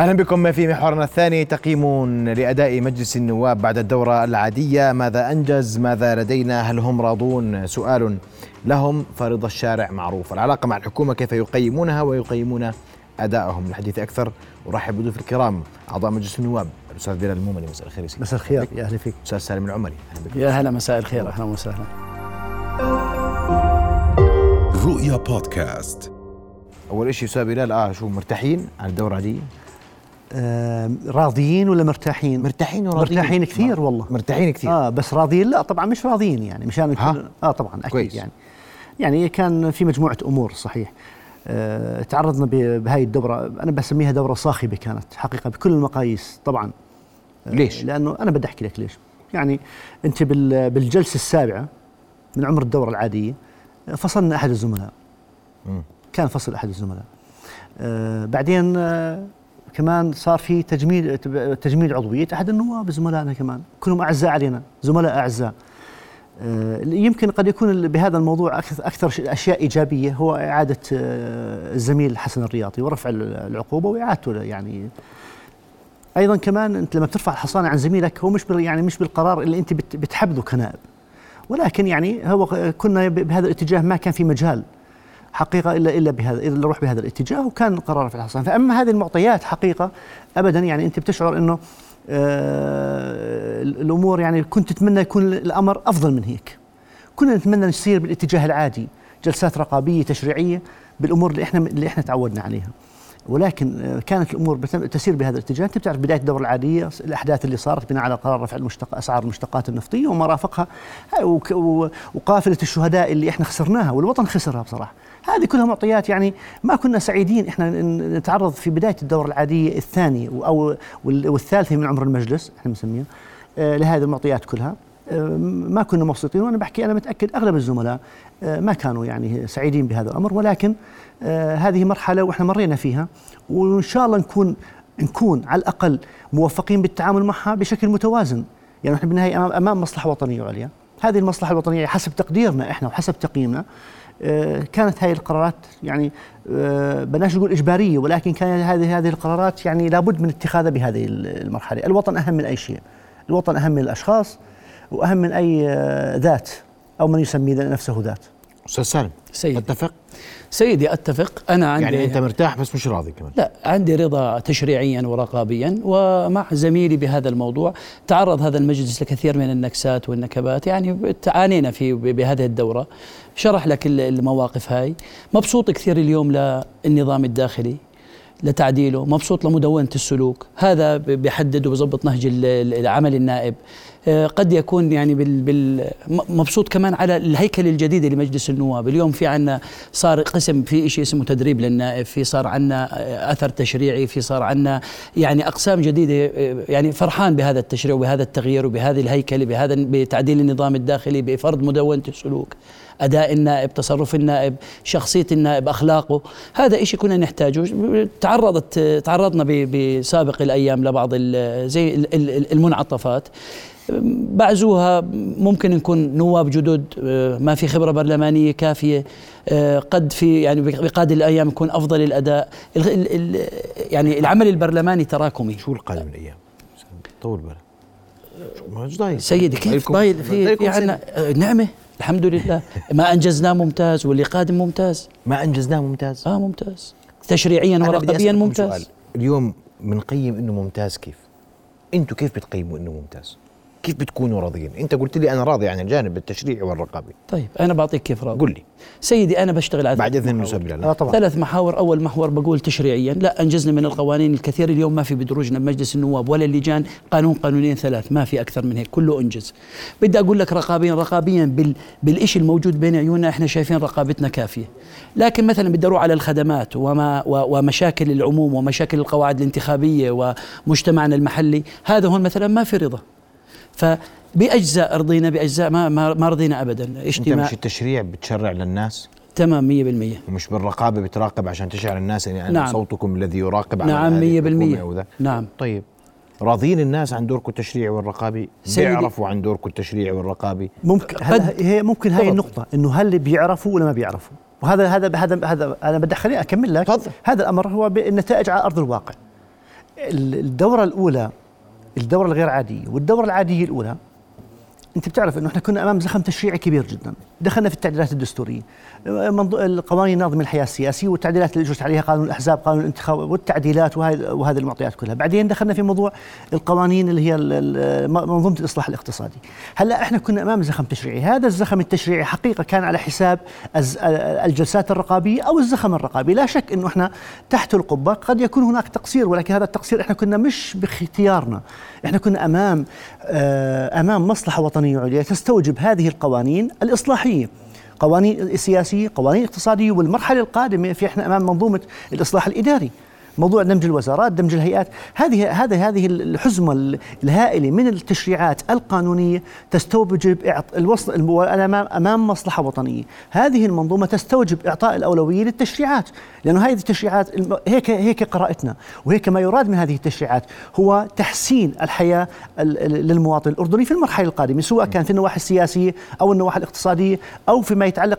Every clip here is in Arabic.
أهلا بكم في محورنا الثاني. تقييم لأداء مجلس النواب بعد الدورة العادية. ماذا أنجز؟ ماذا لدينا؟ هل هم راضون؟ سؤال لهم. فرضا الشارع معروف. العلاقة مع الحكومة كيف يقيمونها ويقيمون أدائهم؟ للحديث أكثر. أرحب بضيوف الكرام أعضاء مجلس النواب. الأستاذ بلال المومني مساء الخير مساء الخير. يا أهلا فيك. أستاذ سالم العمري. أهلا بك يا هلا مساء الخير. أهلا وسهلا. رؤيا بودكاست. أول شيء أستاذ بلال آه شو مرتاحين؟ عن الدورة دي آه راضيين ولا مرتاحين؟ مرتاحين وراضيين. مرتاحين كثير والله. مرتاحين كثير. آه بس راضيين لا طبعا مش راضيين يعني مشان آه طبعا أكيد كويس. يعني. يعني كان في مجموعة أمور صحيح. آه تعرضنا بهاي الدورة أنا بسميها دورة صاخبة كانت حقيقة بكل المقاييس طبعا. آه ليش؟ لأنه أنا بدي أحكي لك ليش. يعني أنت بالجلسة السابعة من عمر الدورة العادية فصلنا أحد الزملاء. م. كان فصل أحد الزملاء. آه بعدين آه كمان صار في تجميل تجميل عضوية. أحد النواب زملائنا كمان كلهم أعزاء علينا زملاء أعزاء. آه، يمكن قد يكون بهذا الموضوع أكثر أشياء إيجابية هو إعادة آه، الزميل حسن الرياضي ورفع العقوبة وإعادته يعني. أيضا كمان أنت لما بترفع الحصانه عن زميلك هو مش يعني مش بالقرار اللي أنت بتحبذه كنائب. ولكن يعني هو كنا بهذا الاتجاه ما كان في مجال. حقيقة الا إلا بهذا إلا نروح بهذا الاتجاه وكان قرار في الحصان. فأما هذه المعطيات حقيقة ابدا يعني أنت بتشعر إنه آه الأمور يعني كنت تتمنى يكون الأمر أفضل من هيك. كنا نتمنى نسير بالاتجاه العادي جلسات رقابية تشريعية بالأمور اللي إحنا اللي إحنا تعودنا عليها. ولكن آه، كانت الأمور تسير بهذا الاتجاه، أنت بتعرف بداية الدورة العادية الأحداث اللي صارت بناء على قرار رفع المشتق أسعار المشتقات النفطية وما رافقها. وقافلة الشهداء اللي إحنا خسرناها والوطن خسرها بصراحة. هذه كلها معطيات يعني ما كنا سعيدين إحنا نتعرض في بداية الدورة العادية الثانية أو والثالثة من عمر المجلس إحنا بنسميها آه، لهذه المعطيات كلها. ما كنا مبسوطين وأنا بحكي أنا متأكد أغلب الزملاء آه، ما كانوا يعني سعيدين بهذا الأمر ولكن هذه مرحلة وإحنا مرينا فيها وإن شاء الله نكون نكون على الأقل موفقين بالتعامل معها بشكل متوازن. يعني إحنا بالنهاية أمام مصلحة وطنية عليا. هذه المصلحة الوطنية حسب تقديرنا إحنا وحسب تقييمنا آه، كانت هذه القرارات يعني آه، بلاش نقول إجبارية ولكن كانت هذه هذه القرارات يعني لابد من اتخاذها بهذه المرحلة، الوطن أهم من أي شيء. الوطن أهم من الأشخاص وأهم من أي آه، ذات أو من يسمي نفسه ذات. أستاذ سالم سيد. أتفق؟ سيدي أتفق. أنا عندي يعني أنت مرتاح بس مش راضي كمان. لا عندي رضا تشريعيا ورقابيا ومع زميلي بهذا الموضوع تعرض هذا المجلس لكثير من النكسات والنكبات. يعني تعانينا في بهذه الدورة. شرح لك المواقف هاي. مبسوط كثير اليوم للنظام الداخلي. لتعديله. مبسوط لمدونة السلوك. هذا بيحدد وبظبط نهج العمل النائب. آه، قد يكون يعني بال بال مبسوط كمان على الهيكل الجديد لمجلس النواب. اليوم في عنا صار قسم في شيء اسمه تدريب للنائب في صار عنا أثر تشريعي في صار عنا يعني أقسام جديدة آه، يعني فرحان بهذا التشريع وبهذا التغيير وبهذه الهيكله بهذا بتعديل النظام الداخلي بفرض مدونة السلوك. أداء النائب تصرف النائب شخصية النائب أخلاقه. هذا شيء كنا نحتاجه. تعرضت تعرضنا بسابق الأيام لبعض زي المنعطفات. بعزوها ممكن نكون نواب جدد آه، ما في خبرة برلمانية كافية آه، قد في يعني بقادم الأيام يكون أفضل الأداء. يعني العمل البرلماني تراكمي. شو القادم الأيام؟ طول بالك. سيدي كيف ضايل؟ في في عنا آه، نعمة. الحمد لله. ما أنجزناه ممتاز واللي قادم ممتاز. ما أنجزناه ممتاز. آه ممتاز. تشريعيا ورقابيا ممتاز. سؤال. اليوم بنقيم إنه ممتاز كيف؟ أنتم كيف بتقيموا إنه ممتاز؟ كيف بتكونوا راضيين؟ انت قلت لي أنا راضي عن الجانب التشريعي والرقابي. طيب أنا بعطيك كيف راضي. قل لي. سيدي أنا بشتغل على بعد إذن المسبب آه طبعا. ثلاث محاور. أول محور بقول تشريعيا. لا أنجزنا من القوانين الكثير. اليوم ما في بدروجنا بمجلس النواب ولا اللجان. قانون قانونين ثلاث. ما في أكثر من هيك. كله أنجز. بدي أقول لك رقابيا. رقابيا بال بالشيء الموجود بين عيوننا إحنا شايفين رقابتنا كافية. لكن مثلا بدي أروح على الخدمات وما ومشاكل العموم ومشاكل القواعد الانتخابية ومجتمعنا المحلي. هذا هون مثلا ما في رضا. فبأجزاء رضينا بأجزاء ما ما رضينا ابدا. اجتماع انت مش التشريع بتشرع للناس؟ تمام 100% ومش بالرقابة بتراقب عشان تشعر الناس يعني نعم. صوتكم الذي يراقب نعم 100% نعم. طيب راضين الناس عن دوركم التشريعي والرقابي؟ بيعرفوا عن دوركم التشريعي والرقابي؟ ممكن هي ممكن هاي النقطة إنه هل بيعرفوا ولا ما بيعرفوا؟ وهذا هذا هذا هذا أنا بدي خليني أكمل لك. فضل. هذا الأمر هو النتائج على أرض الواقع. الدورة الأولى الدورة الغير عادية والدورة العادية الأولى أنت بتعرف إنه إحنا كنا أمام زخم تشريعي كبير جدا. دخلنا في التعديلات الدستورية. القوانين نظم الحياة السياسية والتعديلات اللي اجت عليها قانون الأحزاب قانون الانتخاب والتعديلات وهذه وهذه المعطيات كلها. بعدين دخلنا في موضوع القوانين اللي هي منظومة الإصلاح الاقتصادي. هلأ إحنا كنا أمام زخم تشريعي. هذا الزخم التشريعي حقيقة كان على حساب الجلسات الرقابية أو الزخم الرقابي. لا شك إنه إحنا تحت القبة قد يكون هناك تقصير ولكن هذا التقصير إحنا كنا مش باختيارنا. إحنا كنا أمام آه، أمام مصلحة وطنية عليا تستوجب هذه القوانين الإصلاحية. قوانين سياسيه قوانين اقتصاديه والمرحلة القادمة في إحنا أمام منظومة الإصلاح الإداري. موضوع دمج الوزارات دمج الهيئات هذه هذه هذه الحزمة الهائلة من التشريعات القانونية تستوجب الوصل امام أمام مصلحة وطنية. هذه المنظومة تستوجب إعطاء الأولوية للتشريعات لأنه هذه التشريعات هيك هيك قراءتنا وهيك ما يراد من هذه التشريعات هو تحسين الحياة للمواطن الأردني في المرحلة القادمة سواء كان في النواحي السياسية أو النواحي الاقتصادية أو فيما يتعلق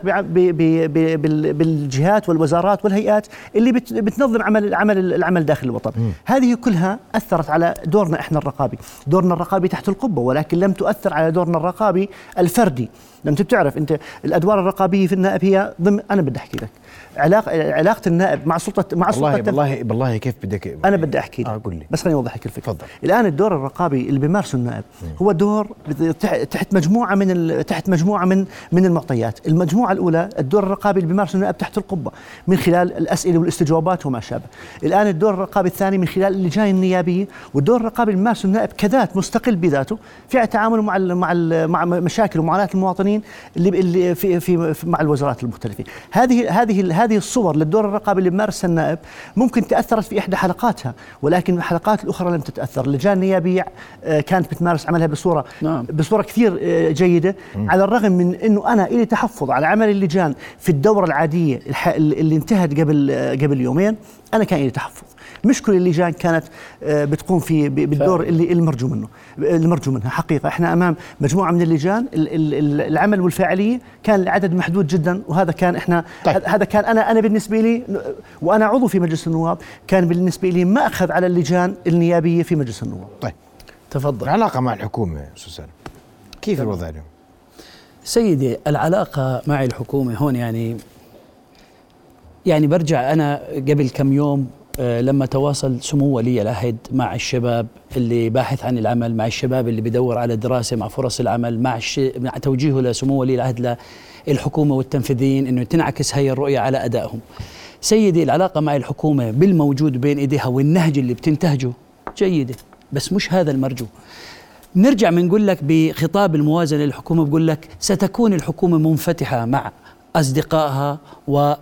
بالجهات والوزارات والهيئات اللي بتنظم عمل عمل العمل داخل الوطن. م. هذه كلها أثرت على دورنا إحنا الرقابي. دورنا الرقابي تحت القبة ولكن لم تؤثر على دورنا الرقابي الفردي. أنت بتعرف أنت الأدوار الرقابية في النائب هي ضمن أنا بدي أحكي لك. علاقه علاقة النائب مع سلطه مع والله سلطه والله بالله كيف بدك أنا بدي أحكي لك. آه قل لي. بس خليني أوضح لك الفكرة. تفضل. الآن الدور الرقابي اللي بيمارسه النائب هو دور تحت مجموعة من تحت مجموعة من من المعطيات. المجموعة الأولى الدور الرقابي اللي بيمارسه النائب تحت القبة من خلال الأسئلة والاستجوابات وما شابه. الآن الدور الرقابي الثاني من خلال اللجان النيابية والدور الرقابي اللي بيمارسه النائب كذات مستقل بذاته في تعامله مع ال مع ال مع مشاكل ومعاناة المواطنين اللي اللي في في مع الوزارات المختلفه هذه هذه هذه الصور للدور الرقابي اللي بمارسها النائب ممكن تأثرت في إحدى حلقاتها ولكن الحلقات الأخرى لم تتأثر اللجان النيابيه آه، كانت بتمارس عملها بصوره نعم. بصورة كثير آه، جيدة م. على الرغم من إنه أنا لي تحفظ على عمل اللجان في الدورة العادية اللي انتهت قبل آه، قبل يومين أنا كان لي تحفظ مش كل اللجان كانت آه، بتقوم في بالدور اللي المرجو منه المرجو منها. حقيقة إحنا أمام مجموعة من اللجان العمل والفاعلية كان العدد محدود جدا وهذا كان إحنا طيب. هذا كان أنا أنا بالنسبة لي وأنا عضو في مجلس النواب كان بالنسبة لي ما أخذ على اللجان النيابية في مجلس النواب. طيب. تفضل. العلاقة مع الحكومة أستاذ سالم كيف الوضع اليوم؟ سيدي العلاقة مع الحكومة هون يعني يعني برجع أنا قبل كم يوم لما تواصل سمو ولي العهد مع الشباب اللي باحث عن العمل مع الشباب اللي بدور على دراسة مع فرص العمل مع, الش... مع توجيهه لسمو ولي العهد للحكومة والتنفيذيين أنه تنعكس هي الرؤية على أدائهم. سيدي العلاقة مع الحكومة بالموجود بين إيديها والنهج اللي بتنتهجه جيدة بس مش هذا المرجو. نرجع بنقول لك بخطاب الموازنة للحكومة بقول لك ستكون الحكومة منفتحة مع أصدقائها و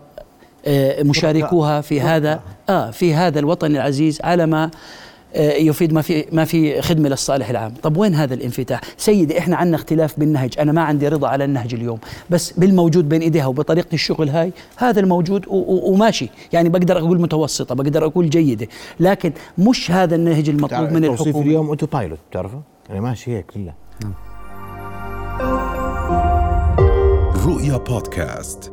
آه، مشاركوها في هذا آه في هذا الوطن العزيز على ما آه، يفيد ما في ما في خدمة للصالح العام، طب وين هذا الانفتاح؟ سيدي إحنا عندنا اختلاف بالنهج، أنا ما عندي رضا على النهج اليوم، بس بالموجود بين إيديها وبطريقة الشغل هاي هذا الموجود وماشي، يعني بقدر أقول متوسطة، بقدر أقول جيدة، لكن مش هذا النهج المطلوب من الحكومة اليوم auto pilot بتعرفه؟ يعني ماشي هيك لله. نعم. رؤيا بودكاست